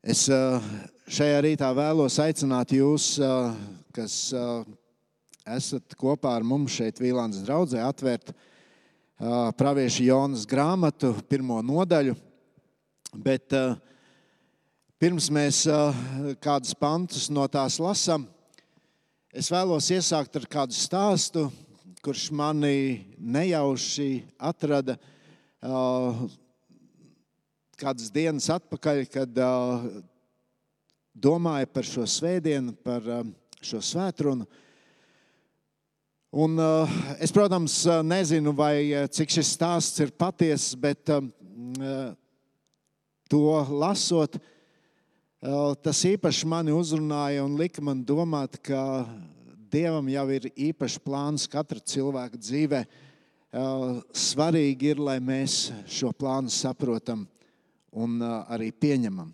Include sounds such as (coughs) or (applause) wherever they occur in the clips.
Es šajā rītā vēlos aicināt jūs, kas esat kopā ar mums šeit, Vīlāns draudzē, atvērt pravieša Jonas grāmatu, pirmo nodaļu. Bet pirms mēs kādus pantus no tās lasām, es vēlos iesākt ar kādu stāstu, kurš mani nejauši atrada kādas dienas atpakaļ, kad uh, domāju par šo svētdienu, par uh, šo svētdienu. Un, uh, es, protams, nezinu, vai cik šis stāsts ir patiess, bet uh, to lasot, uh, tas īpaši mani uzrunāja un lika man domāt, ka Dievam jau ir īpašs plāns katra cilvēka dzīvē. Svarīgi ir, lai mēs šo plānu saprotam un arī pieņemam.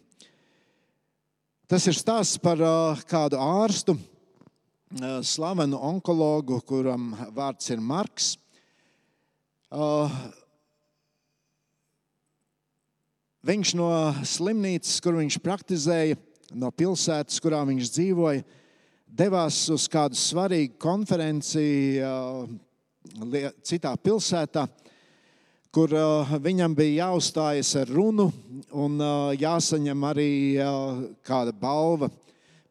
Tas ir stāsts par kādu ārstu, slavenu onkologu, kuram vārds ir Marks. Viņš no slimnīcas, kur viņš praktizēja, no pilsētas, kurā viņš dzīvoja, devās uz kādu svarīgu konferenci citā pilsētā kur uh, viņam bija jāuzstājas ar runu un uh, jāsaņem arī uh, kāda balva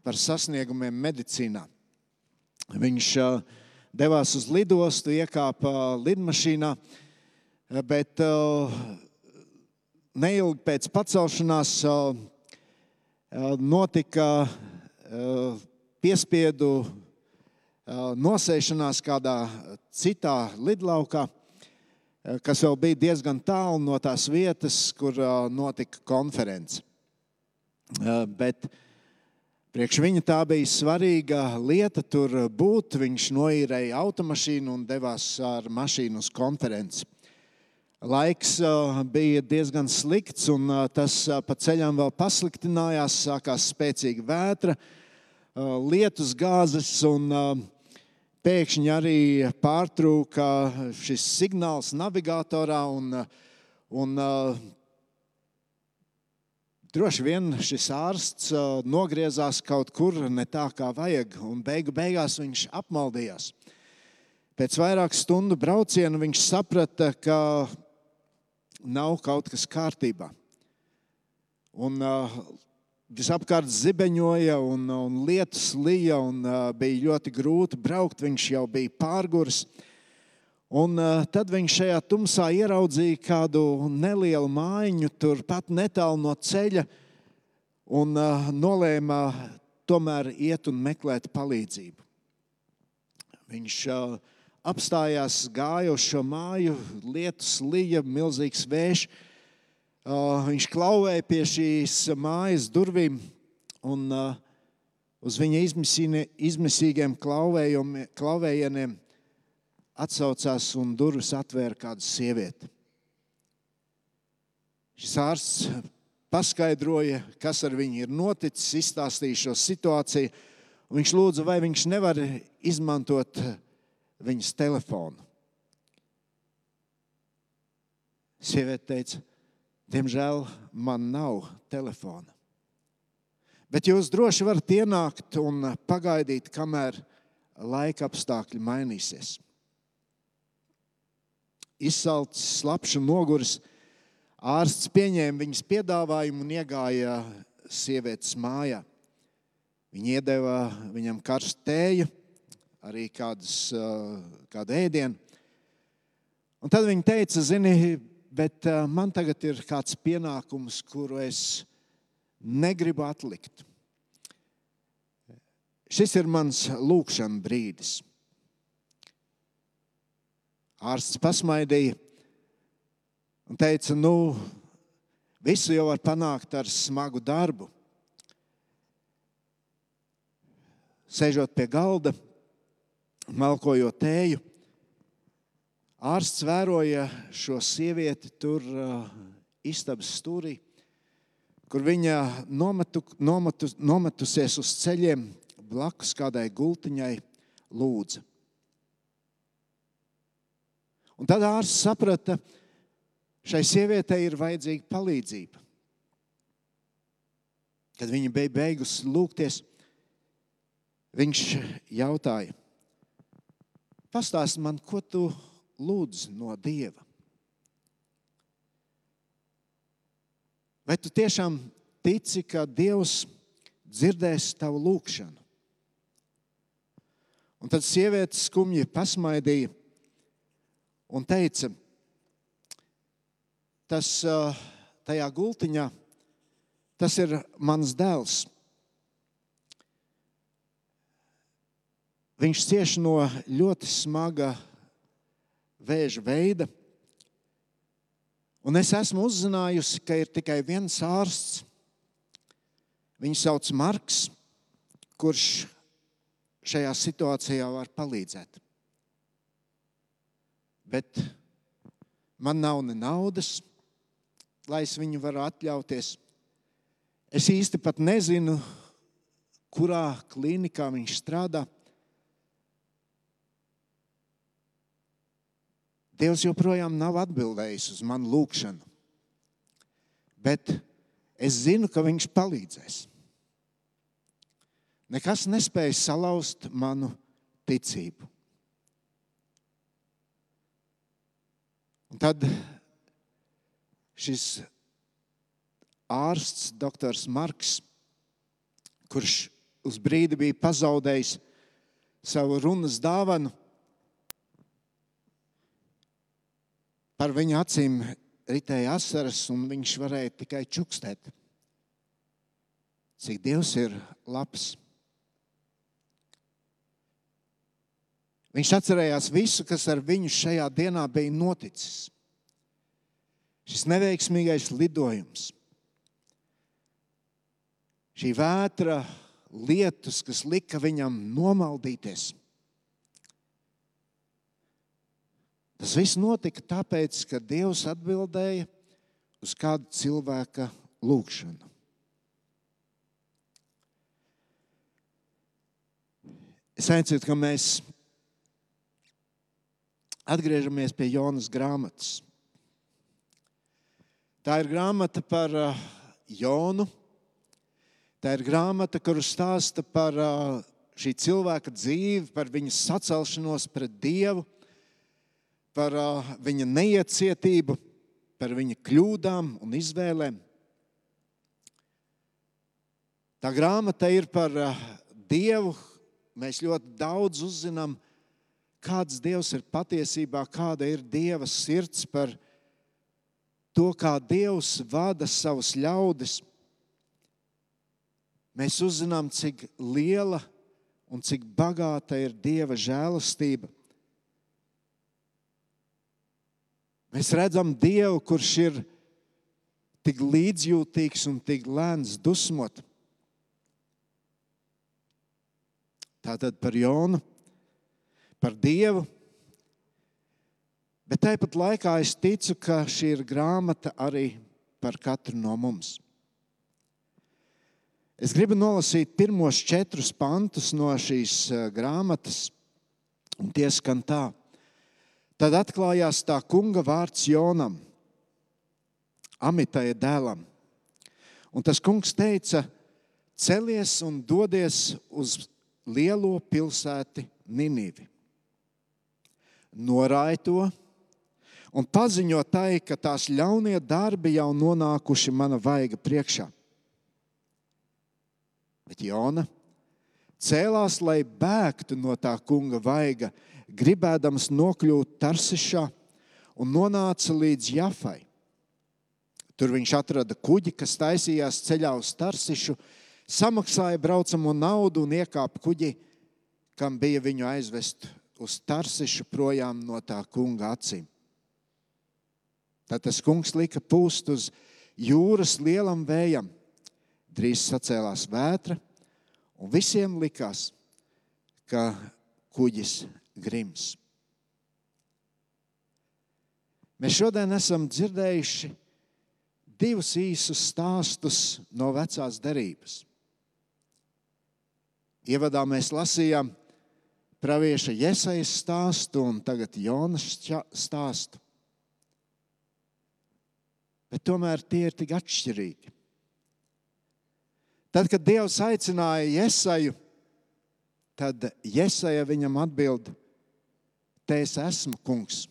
par sasniegumiem medicīnā. Viņš devās uz lidostu, iekāpa lidmašīnā, bet neilgi pēc pacelšanās notika piespiedu nosēšanās kādā citā lidlaukā. Eh, kas vēl bija diezgan tālu no tās vietas, kur eh, notika konference. Eh, bet priekš viņa tā bija svarīga lieta tur būt. Viņš noīrēja automašīnu un devās ar mašīnu uz konferenci. Laiks bija diezgan slikts, un tas pa ceļam vēl pasliktinājās. Sākās spēcīga vētra, lietus gāzes, un pēkšņi arī pārtrūka šis signāls navigatorā. Un, un, droši vien šis ārsts nogriezās kaut kur ne tā, kā vajag, un beigu beigās viņš apmaldījās. Pēc vairāku stundu brauciena viņš saprata, ka nav kaut kas kārtībā. Un, Visapkārt zibeņoja un, un lietus lija un uh, bija ļoti grūti braukt. Viņš jau bija pārgurs. Un uh, tad viņš šajā tumsā ieraudzīja kādu nelielu mājiņu, turpat netālu no ceļa, un uh, nolēma tomēr iet un meklēt palīdzību. Viņš uh, apstājās, gāja uz šo māju, lietus lija, milzīgs vējš. Uh, viņš klauvēja pie šīs mājas durvīm, un uh, uz viņa izmisīgiem klauvējieniem atsaucās un durvis atvēra kāda sieviete. Šis ārsts paskaidroja, kas ar viņu ir noticis, izstāstīja šo situāciju. Viņš lūdza, vai viņš nevar izmantot viņas telefonu. Sieviete teica, Diemžēl man nav telefona. Bet jūs droši varat ienākt un pagaidīt, kamēr laika apstākļi mainīsies. Izsalcis, slapjš un noguris, ārsts pieņēma viņas piedāvājumu un iegāja sievietes mājā. Viņa iedeva viņam karstu tēju, arī kādas, kādu ēdienu. Un tad viņa teica, zini, bet uh, man tagad ir kāds pienākums, kuru es negribu atlikt. Šis ir mans lūkšanas brīdis. Ārsts pasmaidīja un teica, nu, visu jau var panākt ar smagu darbu. Sēžot pie galda, malkojot tēju, Ārsts vēroja šo sievieti tur uh, istabas stūrī, kur viņa nometu, nometu, nometusies uz ceļiem blakus kādai gultiņai lūdza. Un tad ārsts saprata, šai sievietei ir vajadzīga palīdzība. kad viņa bija beigusi lūgties, viņš jautāja, pastāsti man, ko tu lūdz no Dieva? Vai tu tiešām tici, ka Dievs dzirdēs tavu lūgšanu? Un tad sieviete skumji pasmaidīja un teica, tas tajā gultiņā, tas ir mans dēls. Viņš cieš no ļoti smaga vēža veida. Un es esmu uzzinājusi, ka ir tikai viens ārsts. Viņu sauc Marks, kurš šajā situācijā var palīdzēt. Bet man nav ne naudas, lai es viņu varu atļauties. Es īsti pat nezinu, kurā klīnikā viņš strādā. Dievs joprojām nav atbildējis uz manu lūgšanu, bet es zinu, ka Viņš palīdzēs. Nekas nespēja salauzt manu ticību. Un tad šis ārsts, doktors Marks, kurš uz brīdi bija pazaudējis savu runas dāvanu, par viņa acīm ritēja asaras, un viņš varēja tikai čukstēt, cik Dievs ir labs. Viņš atcerējās visu, kas ar viņu šajā dienā bija noticis. Šis neveiksmīgais lidojums, šī vētra, lietus, kas lika viņam nomaldīties. Tas viss notika tāpēc, ka Dievs atbildēja uz kādu cilvēka lūgšanu. Es aicinu, ka mēs atgriežamies pie Jonas grāmatas. Tā ir grāmata par uh, Jonu. Tā ir grāmata, kur stāsta par uh, šī cilvēka dzīvi, par viņa sacelšanos pret Dievu, par viņa neiecietību, par viņa kļūdām un izvēlēm. Tā grāmata ir par Dievu. Mēs ļoti daudz uzzinām kāds Dievs ir patiesībā, kāda ir Dieva sirds par to, kā Dievs vada savus ļaudis. Mēs uzzinām, cik liela un cik bagāta ir Dieva žēlastība. Mēs redzam Dievu, kurš ir tik līdzjūtīgs un tik lēns dusmot. Tātad par Jonu par Dievu. Bet tāpat laikā es ticu, ka šī ir grāmata arī par katru no mums. Es gribu nolasīt pirmos četrus pantus no šīs eh, grāmatas, un tie skan tā. Tad atklājās tā kunga vārds Jonam, Amitai dēlam. Un tas kungs teica: Celies un dodies uz lielo pilsētu Ninivi norāja to un paziņo tai, ka tās ļaunie darbi jau nonākuši mana vaiga priekšā. Bet Jona cēlās, lai bēgtu no tā kunga vaiga, gribēdams nokļūt Tarsišā un nonāca līdz Jafai. Tur viņš atrada kuģi, kas taisījās ceļā uz Tarsišu, samaksāja braucamo naudu un iekāpa kuģi, kam bija viņu aizvest uz Tarsišu projām no tā kunga acīm. Tad tas kungs lika pūst uz jūras lielam vējam. Drīz sacēlās vētra, un visiem likās, ka kuģis grims. Mēs šodien esam dzirdējuši divus īsus stāstus no vecās derības. Ievadā mēs lasījām, pravieša Iesaijas stāstu un tagad Jonas stāstu. Bet tomēr tie ir tik atšķirīgi. Tad, kad Dievs aicināja Iesaju, tad Iesaja viņam atbild: Te es esmu, kungs,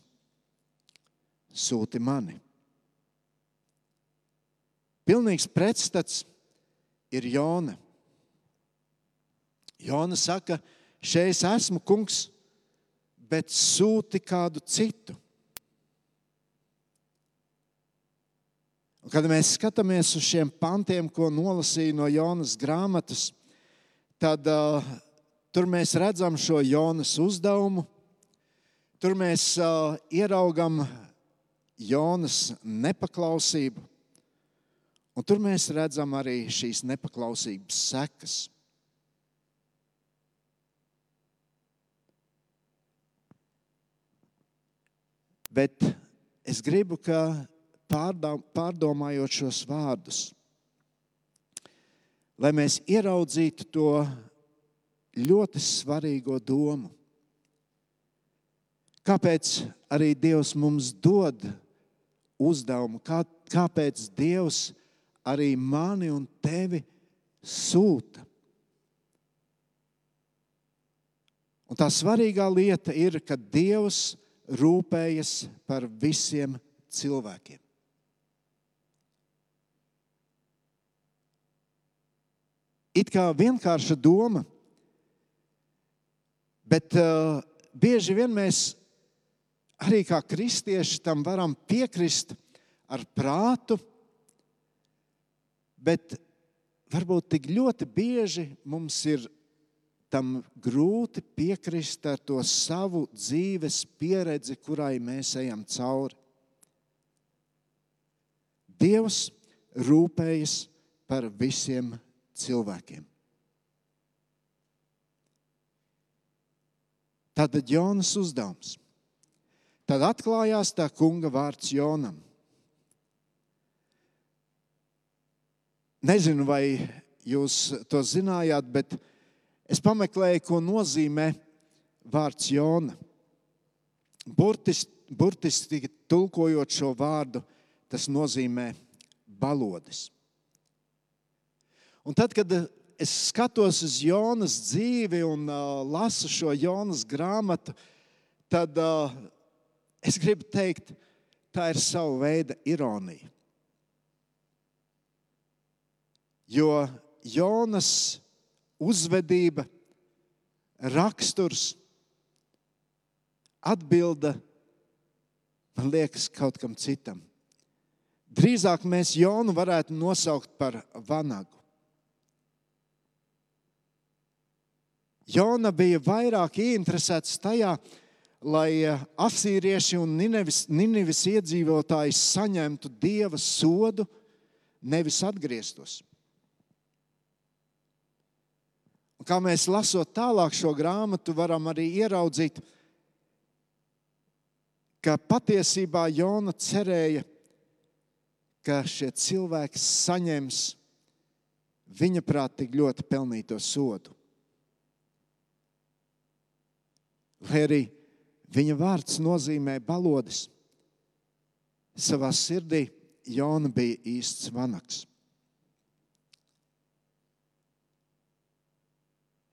sūti mani. Pilnīgs pretstats ir Jona. Jona saka, šeit es esmu kungs, bet sūti kādu citu. Un, kad mēs skatāmies uz šiem pantiem, ko nolasīja no Jonas grāmatas, tad uh, tur mēs redzam šo Jonas uzdevumu. Tur mēs uh, ieraugam Jonas nepaklausību, un tur mēs redzam arī šīs nepaklausības sekas. Bet es gribu, ka pārdomājot šos vārdus, lai mēs ieraudzītu to ļoti svarīgo domu. Kāpēc arī Dievs mums dod uzdevumu? Kā, kāpēc Dievs arī mani un tevi sūta? Un tā svarīgā lieta ir, ka Dievs rūpējas par visiem cilvēkiem. It kā vienkārša doma, bet uh, bieži vien mēs arī kā kristieši tam varam piekrist ar prātu, bet varbūt tik ļoti bieži mums ir tam grūti piekrist ar to savu dzīves pieredzi, kurai mēs ejam cauri. Dievs rūpējas par visiem cilvēkiem. Tad Jonas uzdevums. Tad atklājās tā kunga vārds Jonam. Nezinu, vai jūs to zinājāt, bet es pameklēju, ko nozīmē vārds Jona. Burtiski, burtiski tulkojot šo vārdu, tas nozīmē balodis. Un tad, kad es skatos uz Jonas dzīvi un uh, lasu šo Jonas grāmatu, tad uh, es gribu teikt, tā ir sava veida ironija. Jo Jonas uzvedība, raksturs atbilda, man liekas, kaut kam citam. Drīzāk mēs Jonu varētu nosaukt par vanagu. Jona bija vairāk ieinteresēts tajā, lai eh, asīrieši un Ninevis, Ninevis iedzīvotāji saņemtu dieva sodu, nevis atgrieztos. Un kā mēs lasot tālāk šo grāmatu, varam arī ieraudzīt, ka patiesībā Jona cerēja, ka šie cilvēki saņems viņa prāt tik ļoti pelnīto sodu. Vai arī viņa vārds nozīmē balodis. Savā sirdī Jona bija īsts vanaks.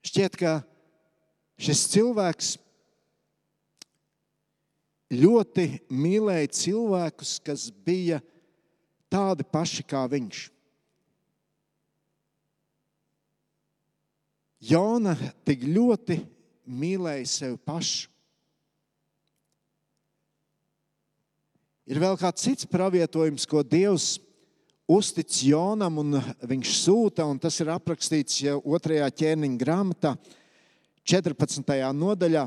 Šķiet, ka šis cilvēks ļoti mīlēja cilvēkus, kas bija tādi paši kā viņš. Jona tik ļoti mīlēja sevi pašu. Ir vēl kāds cits pravietojums, ko Dievs uztic Jonam, un viņš sūta, un tas ir aprakstīts jau otrajā ķēniņa grāmatā, 14. nodaļā,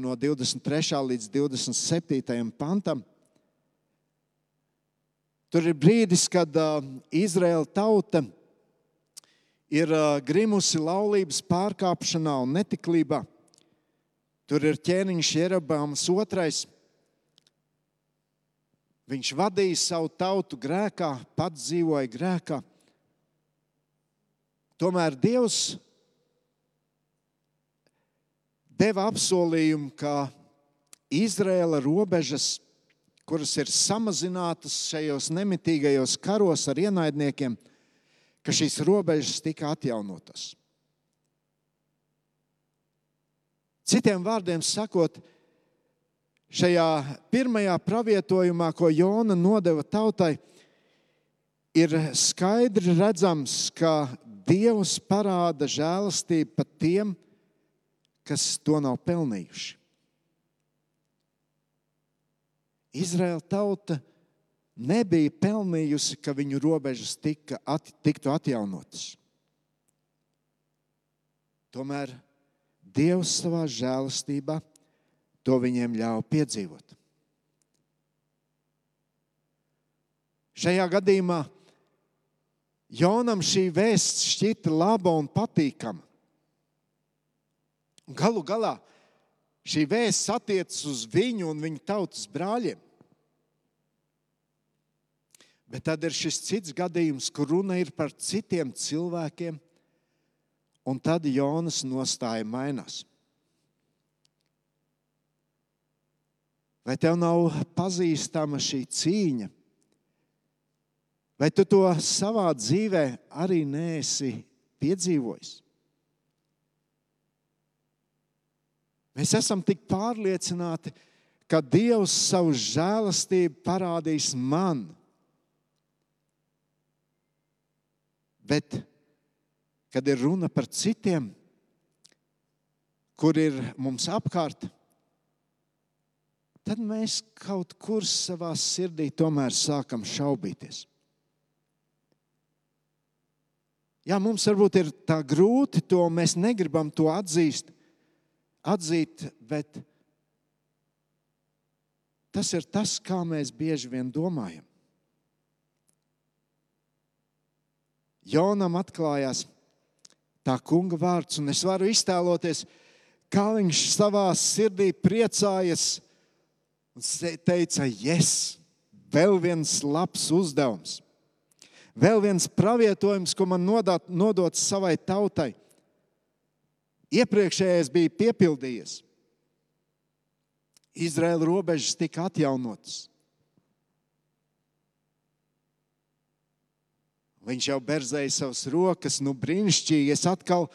no 23. līdz 27. pantam. Tur ir brīdis, kad uh, Izraēla tauta ir grimusi laulības pārkāpšanā un netiklībā. Tur ir ķēniņš Jerabāms otrais. Viņš vadīja savu tautu grēkā, pats dzīvoja grēkā. Tomēr Dievs deva apsolījumu, ka Izraēla robežas, kuras ir samazinātas šajos nemitīgajos karos ar ienaidniekiem, ka šīs robežas tika atjaunotas. Citiem vārdiem sakot, šajā pirmajā pravietojumā, ko Jona nodeva tautai, ir skaidri redzams, ka Dievs parāda žēlastību pat tiem, kas to nav pelnījuši. Izraēla tauta nebija pelnījusi, ka viņu robežas tika, at, tiktu atjaunotas. Tomēr Dievs savā žēlastībā to viņiem ļāva piedzīvot. Šajā gadījumā Jonam šī vēsts šķita laba un patīkama. Galu galā šī vēsts attiecas uz viņu un viņa tautas brāļiem. Bet tad ir šis cits gadījums, kur runa ir par citiem cilvēkiem, un tad Jonas nostāja mainās. Vai tev nav pazīstama šī cīņa? Vai tu to savā dzīvē arī neesi piedzīvojis? Mēs esam tik pārliecināti, ka Dievs savu žēlastību parādīs man. Bet, kad ir runa par citiem, kur ir mums apkārt, tad mēs kaut kur savā sirdī tomēr sākam šaubīties. Jā, mums varbūt ir tā grūti to, mēs negribam to atzīst, atzīt, bet tas ir tas, kā mēs bieži vien domājam. Jonam atklājās tā kunga vārds, un es varu iztēloties, kā viņš savā sirdī priecājas un teica, yes, vēl viens labs uzdevums, vēl viens pravietojums, ko man nodot, nodot savai tautai. Iepriekšējais bija piepildījies. Izraēla robežas tika atjaunotas. Viņš jau berzēja savas rokas, nu brīnišķīgi. Es atkal,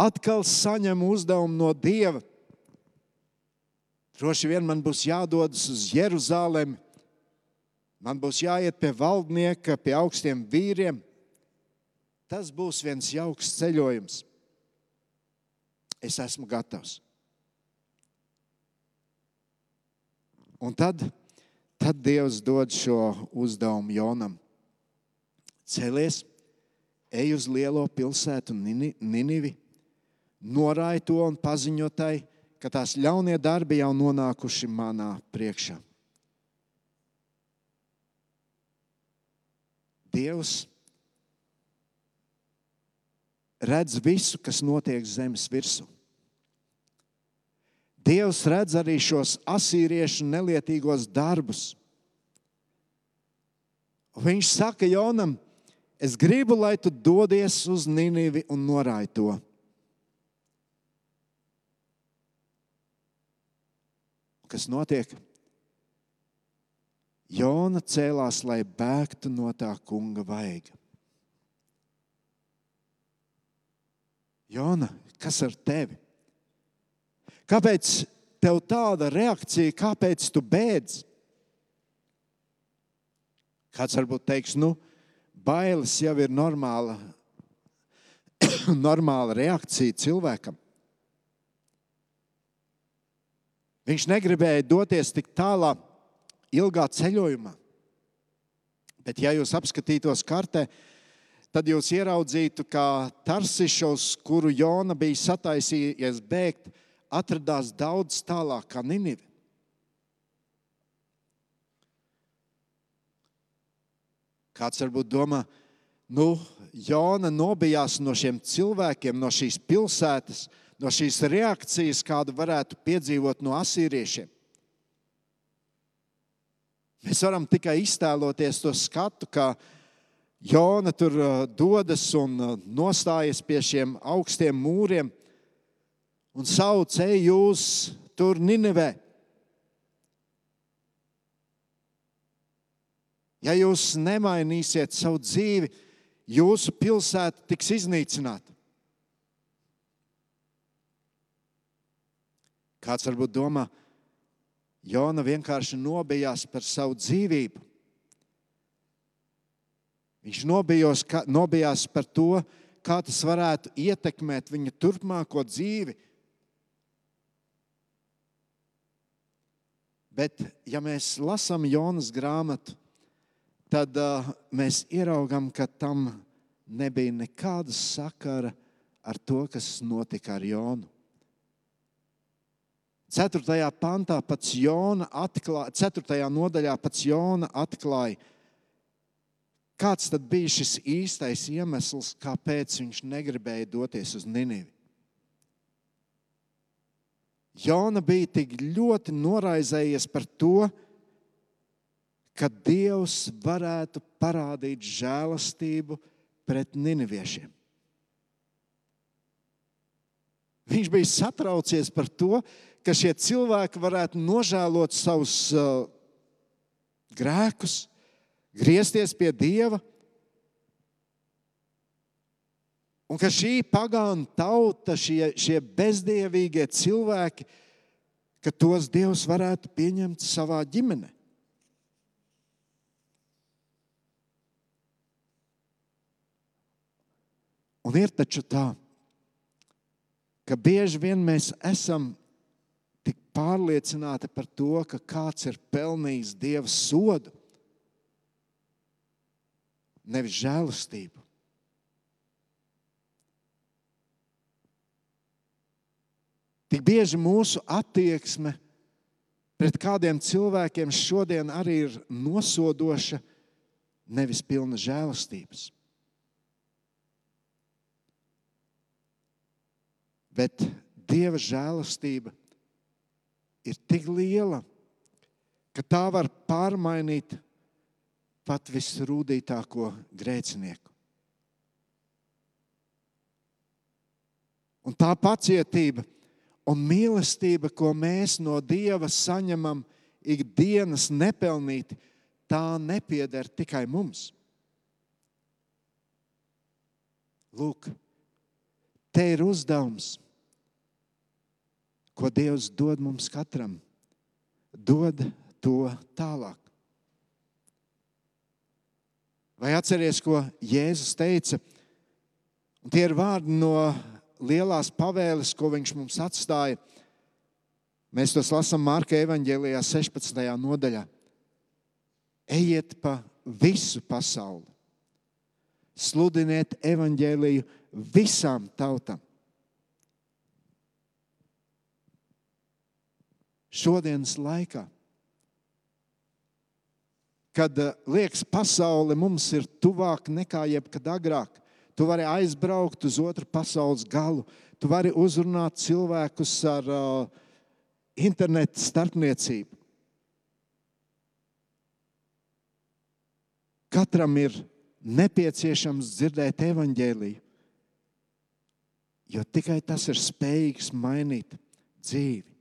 atkal saņemu uzdevumu no Dieva Droši vien man būs jādodas uz Jeruzalemi, man būs jāiet pie valdnieka, pie augstiem vīriem. Tas būs viens jauks ceļojums. Es esmu gatavs. Un tad, tad Dievs dod šo uzdevumu Jonam. Celies, ej uz lielo pilsētu Ninivi, norāj to un paziņo tai, ka tās ļaunie darbi jau nonākuši manā priekšā. Dievs redz visu, kas notiek zemes virsū. Dievs redz arī šos asīriešu nelietīgos darbus. Viņš saka Jonam, es gribu, lai tu dodies uz Nīnivi un norāj to. Kas notiek? Jona cēlās, lai bēgtu no tā kunga vaiga. Jona, kas ar tevi? Kāpēc tev tāda reakcija, kāpēc tu bēdz? Kāds varbūt teiks, nu, bailes jau ir normāla, (coughs) normāla reakcija cilvēkam. Viņš negribēja doties tik tālā, ilgā ceļojumā. Bet, ja jūs apskatītos kartē, tad jūs ieraudzītu, ka Tarsišos, kuru Jona bija sataisījies bēgt, atradās daudz tālāk kā Ninive. Kāds varbūt domā, nu, Jona nobijās no šiem cilvēkiem, no šīs pilsētas, no šīs reakcijas, kādu varētu piedzīvot no asīriešiem. Mēs varam tikai iztēloties to skatu, kā Jona tur uh, dodas un uh, nostājas pie šiem augstiem mūriem un sauc, ej, jūs tur Ninevē. Ja jūs nemainīsiet savu dzīvi, jūsu pilsēta tiks iznīcināta. Kāds varbūt domā, Jona vienkārši nobijās par savu dzīvību. Viņš nobijos, nobijās par to, kā tas varētu ietekmēt viņa turpmāko dzīvi. Bet, ja mēs lasām Jonas grāmatu, tad uh, mēs ieraugām, ka tam nebija nekāda sakara ar to, kas notika ar Jonu. 4. pantā pats Jona atklāja, 4. nodaļā pats Jona atklāja, kāds tad bija šis īstais iemesls, kāpēc viņš negribēja doties uz Ninivi. Jona bija tik ļoti noraizējies par to, ka Dievs varētu parādīt žēlastību pret niniviešiem. Viņš bija satraucies par to, ka šie cilvēki varētu nožēlot savus uh, grēkus, griezties pie Dieva. Un ka šī pagāna tauta, šie, šie bezdievīgie cilvēki, ka tos Dievs varētu pieņemt savā ģimenē. Un ir taču tā, ka bieži vien mēs esam pārliecināti par to, ka kāds ir pelnījis Dieva sodu, nevis žēlastību. Tik bieži mūsu attieksme pret kādiem cilvēkiem šodien arī ir nosodoša, nevis pilna žēlastības. Bet Dieva žēlastība ir tik liela, ka tā var pārmainīt pat visrūdītāko grēcinieku. Un tā pacietība un mīlestība, ko mēs no Dieva saņemam ikdienas nepelnīti, tā nepieder tikai mums. Lūk, te ir uzdevums, ko Dievs dod mums katram. Dod to tālāk. Vai atceries, ko Jēzus teica? Un tie ir vārdi no lielās pavēles, ko viņš mums atstāja. Mēs tos lasām Marka evanģēlijā, 16. nodaļā. Ejiet pa visu pasauli, sludiniet evanģēliju visām tautām. Šodienas laikā kad eh, liekas, pasaule mums ir tuvāk nekā jebkad agrāk. Tu vari aizbraukt uz otru pasaules galu, tu vari uzrunāt cilvēkus ar uh, internetu starpniecību. Katram ir nepieciešams dzirdēt evaņģēliju, jo tikai tas ir spējīgs mainīt dzīvi.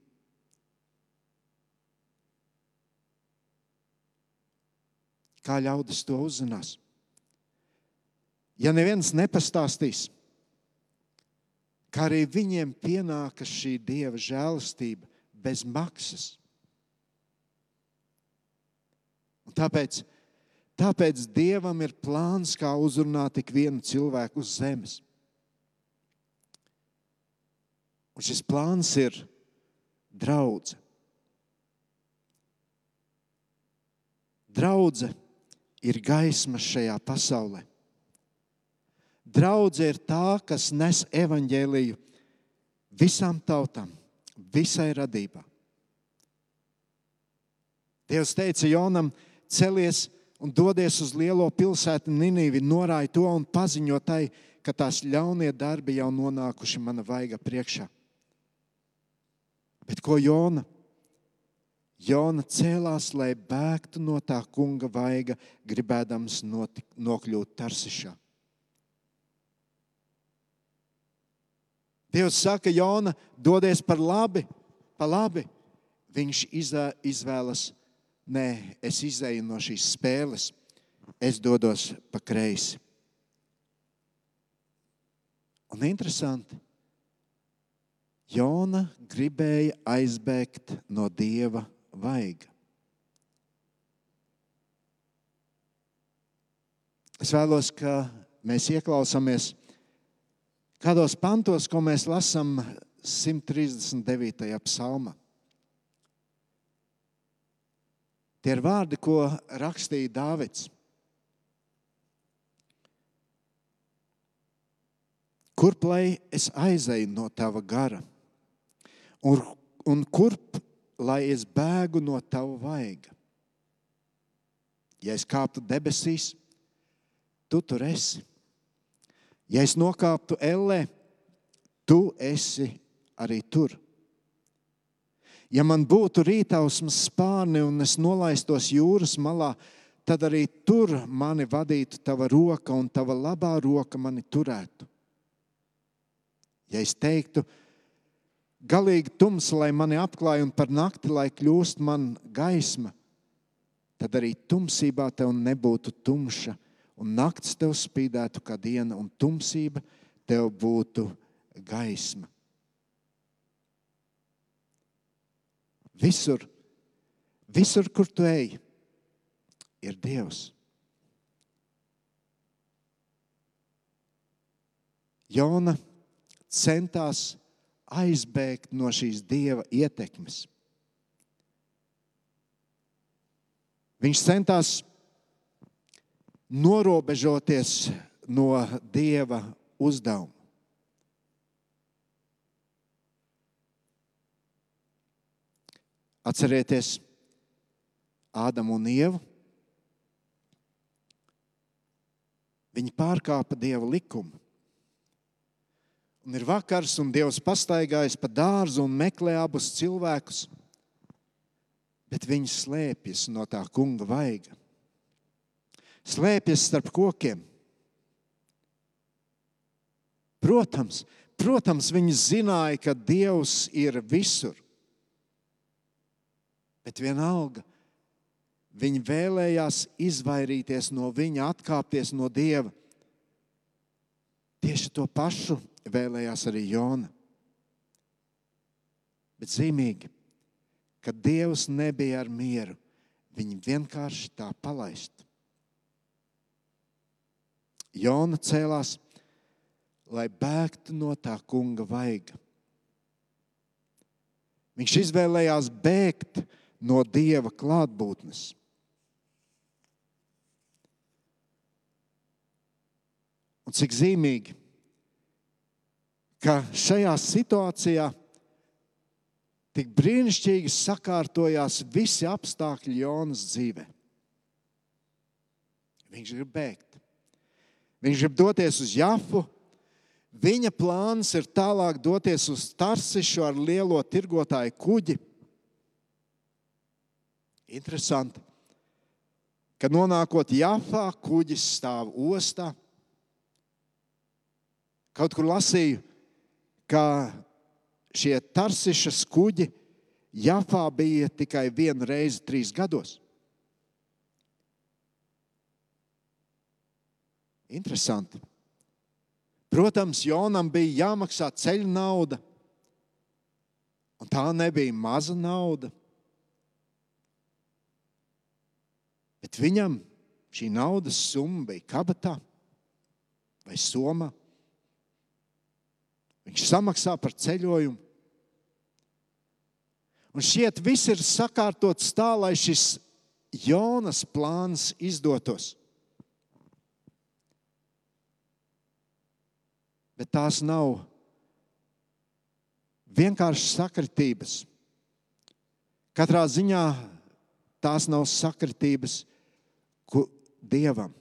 Kā ļaudis to uzzinās? Ja neviens nepastāstīs, kā arī viņiem pienākas šī dieva žēlastība bez maksas. Un tāpēc, tāpēc dievam ir plāns, kā uzrunāt ik vienu cilvēku uz zemes. Un šis plāns ir draudzene. Draudzene ir gaisma šajā pasaulē. Draudze ir tā, kas nes evaņģēliju visām tautām, visai radībai. Dievs teica Jonam, celies un dodies uz lielo pilsētu Ninīvi, norāja to un paziņo tai, ka tās ļaunie darbi jau nonākuši mana vaiga priekšā. Bet ko Jona? Jona cēlās, lai bēgtu no tā kunga vaiga, gribēdams notik, nokļūt Tarsišā. Dievs saka, Jona, dodies par labi, pa labi. Viņš izvēlas, nē, es izēju no šīs spēles, es dodos pa kreisi. Un interesanti, Jona gribēja aizbēgt no dieva vaiga. Es vēlos, ka mēs ieklausāmies kādos pantos, ko mēs lasām 139. psalmā. Tie ir vārdi, ko rakstīja Dāvids. Kurp lai es aizēju no tava gara, un, un kurp lai es bēgu no tava vaiga? Ja es kāptu debesīs, tu tur esi. Ja es nokāptu ellē, tu esi arī tur. Ja man būtu rītausmas spārni un es nolaistos jūras malā, tad arī tur mani vadītu tava roka un tava labā roka mani turētu. Ja es teiktu, galīgi tums, lai mani apklāj un par nakti, lai kļūst man gaisma, tad arī tumsībā tev nebūtu tumša, un naktis tev spīdētu kā diena, un tumsība tev būtu gaisma. Visur, visur kur tu ej, ir Dievs. Jona centās aizbēgt no šīs dieva ietekmes. Viņš centās norobežoties no dieva uzdevuma. Atcerieties Ādamu un Ievu. Viņi pārkāpa Dieva likumu. Un ir vakars, un Dievs pastaigājas pa dārzu un meklē abus cilvēkus, bet viņi slēpjas no tā kunga vaiga. Slēpjas starp kokiem. Protams, protams, viņi zināja, ka Dievs ir visur. Bet vienalga, viņi vēlējās izvairīties no viņa, atkāpties no dieva. Tieši to pašu vēlējās arī Jona. Bet zīmīgi, ka Dievs nebija ar mieru, viņi vienkārši tā palaist. Jona cēlās, lai bēgtu no tā kunga vaiga. Viņš izvēlējās bēgt no Dieva klātbūtnes. Un cik zīmīgi, ka šajā situācijā tik brīnišķīgi sakārtojās visi apstākļi Jonas dzīvē. Viņš grib bēgt. Viņš grib doties uz Jafu. Viņa plāns ir tālāk doties uz Tarsišu ar lielo tirgotāju kuģi. Interesanti, ka nonākot Jāfā, kuģis stāv ostā. Kaut kur lasīju, ka šie tarsišas kuģi Jāfā bija tikai vienu reizi trīs gados. Interesanti. Protams, Jonam bija jāmaksā ceļu nauda, un tā nebija maza nauda. Bet viņam šī naudas summa bija kabatā vai somā. Viņš samaksā par ceļojumu. Un šķiet, viss ir sakārtots tā, lai šis Jonas plāns izdotos. Bet tās nav vienkārši sakritības. Katrā ziņā tās nav sakritības Dievam.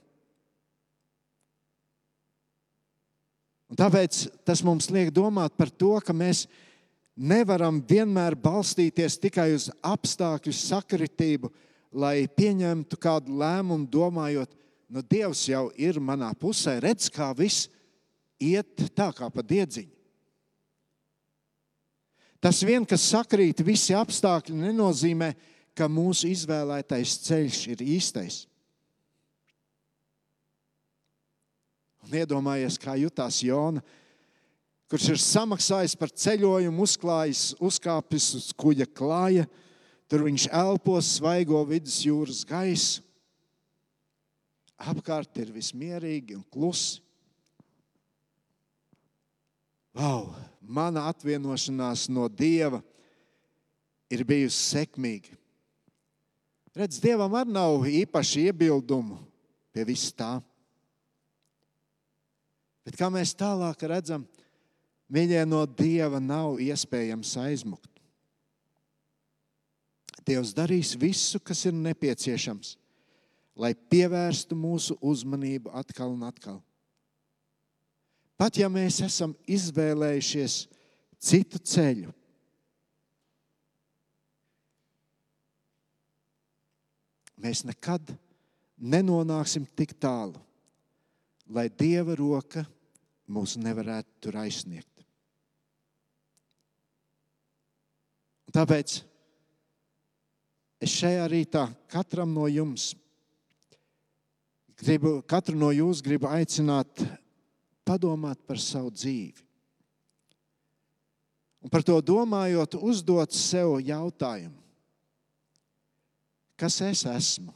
Un tāpēc tas mums liek domāt par to, ka mēs nevaram vienmēr balstīties tikai uz apstākļu sakritību, lai pieņemtu kādu lēmumu, domājot, nu, Dievs jau ir manā pusē, redz, kā viss iet tā kā pa diedziņu. Tas vien, kas sakrīt, visi apstākļi, nenozīmē, ka mūsu izvēlētais ceļš ir īstais. Iedomājies, kā jutās Jona, kurš ir samaksājis par ceļojumu, uzklājis, uzkāpis uz kuģa klāja. Tur viņš elpos svaigo vidusjūras gaisu. Apkārt ir vismierīgi un klusi. Wow, mana atvienošanās no Dieva ir bijusi sekmīga. Redz, Dievam arī nav īpaši iebildumu pie vis tā. Bet kā mēs tālāk redzam, viņai no Dieva nav iespējams aizmukt. Dievs darīs visu, kas ir nepieciešams, lai pievērstu mūsu uzmanību atkal un atkal. Pat ja mēs esam izvēlējušies citu ceļu, mēs nekad nenonāksim tik tālu, lai Dieva roka mūs nevarētu tur aizsniegt. Tāpēc es šajā rītā katram no jums, gribu, katru no jums gribu aicināt padomāt par savu dzīvi. Un par to domājot, uzdot sev jautājumu, kas es esmu?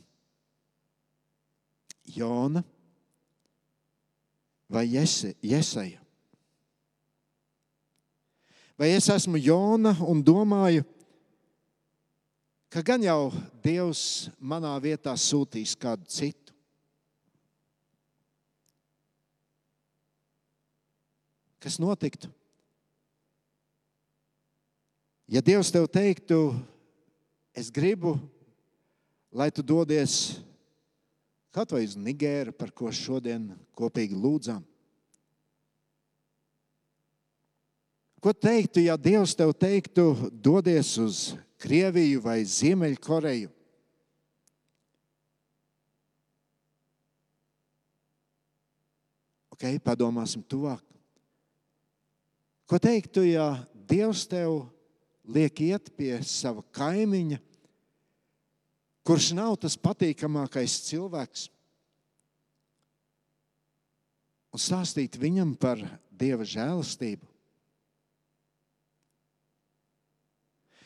Jona vai Jesaja? Vai es esmu Jona un domāju, ka gan jau Dievs manā vietā sūtīs kādu citu? Kas notiktu? Ja Dievs tev teiktu, es gribu, lai tu dodies kaut vai uz Nigēru, par ko šodien kopīgi lūdzām. Ko teiktu, ja Dievs tev teiktu, dodies uz Krieviju vai Ziemeļkoreju? Ok, padomāsim tuvāk. Ko teiktu, ja Dievs tev liek iet pie sava kaimiņa? Kurš nav tas patīkamākais cilvēks, un stāstīt viņam par Dieva žēlastību.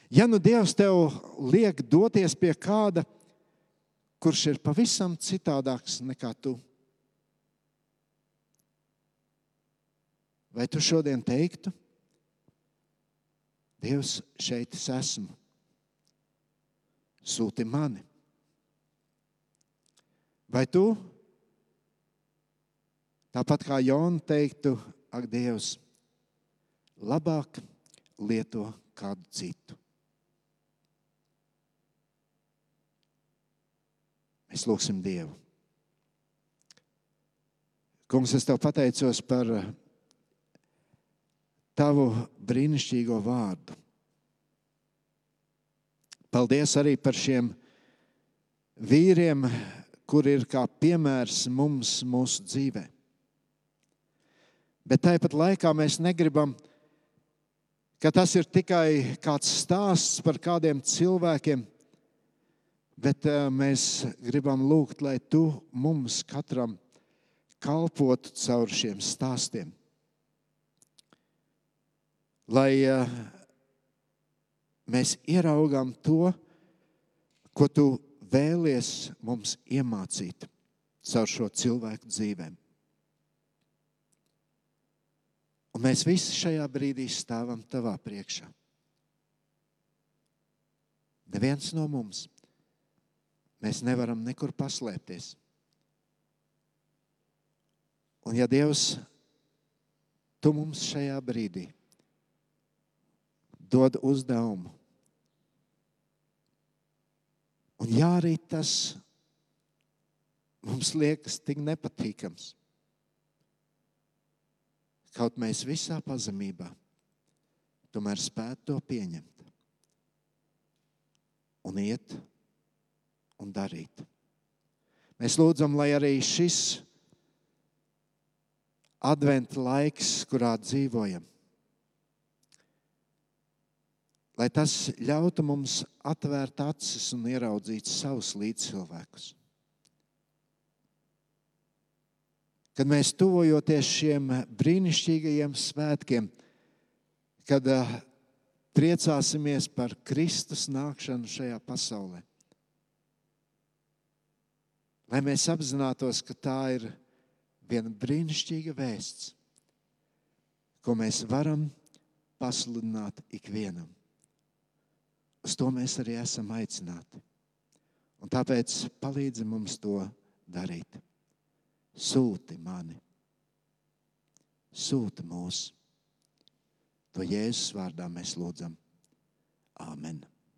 Ja nu Dievs tev liek doties pie kāda, kurš ir pavisam citādāks nekā tu, vai tu šodien teiktu, Dievs, šeit es esmu, sūti mani? Vai tu, tāpat kā Jona teiktu, ak, Dievs, labāk lieto kādu citu? Mēs lūgsim Dievu. Kungs, es tev pateicos par tavu brīnišķīgo vārdu. Paldies arī par šiem vīriem, kur ir kā piemērs mums mūsu dzīvē. Bet tāpat laikā mēs negribam, ka tas ir tikai kāds stāsts par kādiem cilvēkiem, bet eh, mēs gribam lūgt, lai tu mums katram kalpotu caur šiem stāstiem. Lai eh, mēs ieraugām to, ko tu vēlies mums iemācīt caur šo cilvēku dzīvēm. Un mēs visi šajā brīdī stāvam tavā priekšā. Neviens no mums. Mēs nevaram nekur paslēpties. Un ja Dievs, tu mums šajā brīdī dod uzdevumu Un jā, arī tas mums liekas tik nepatīkams. Kaut mēs visā pazemībā tomēr spētu to pieņemt un iet un darīt. Mēs lūdzam, lai arī šis adventa laiks, kurā dzīvojam, lai tas ļautu mums atvērt acis un ieraudzīt savus līdzcilvēkus. kad mēs tuvojoties šiem brīnišķīgajiem svētkiem, kad priecāsimies par Kristus nākšanu šajā pasaulē. Lai mēs apzinātos, ka tā ir viena brīnišķīga vēsts, ko mēs varam pasludināt ikvienam. Uz to mēs arī esam aicināti. Un tāpēc palīdzi mums to darīt. Sūti mani, sūti mūs. To Jēzus vārdā mēs lūdzam. Āmen!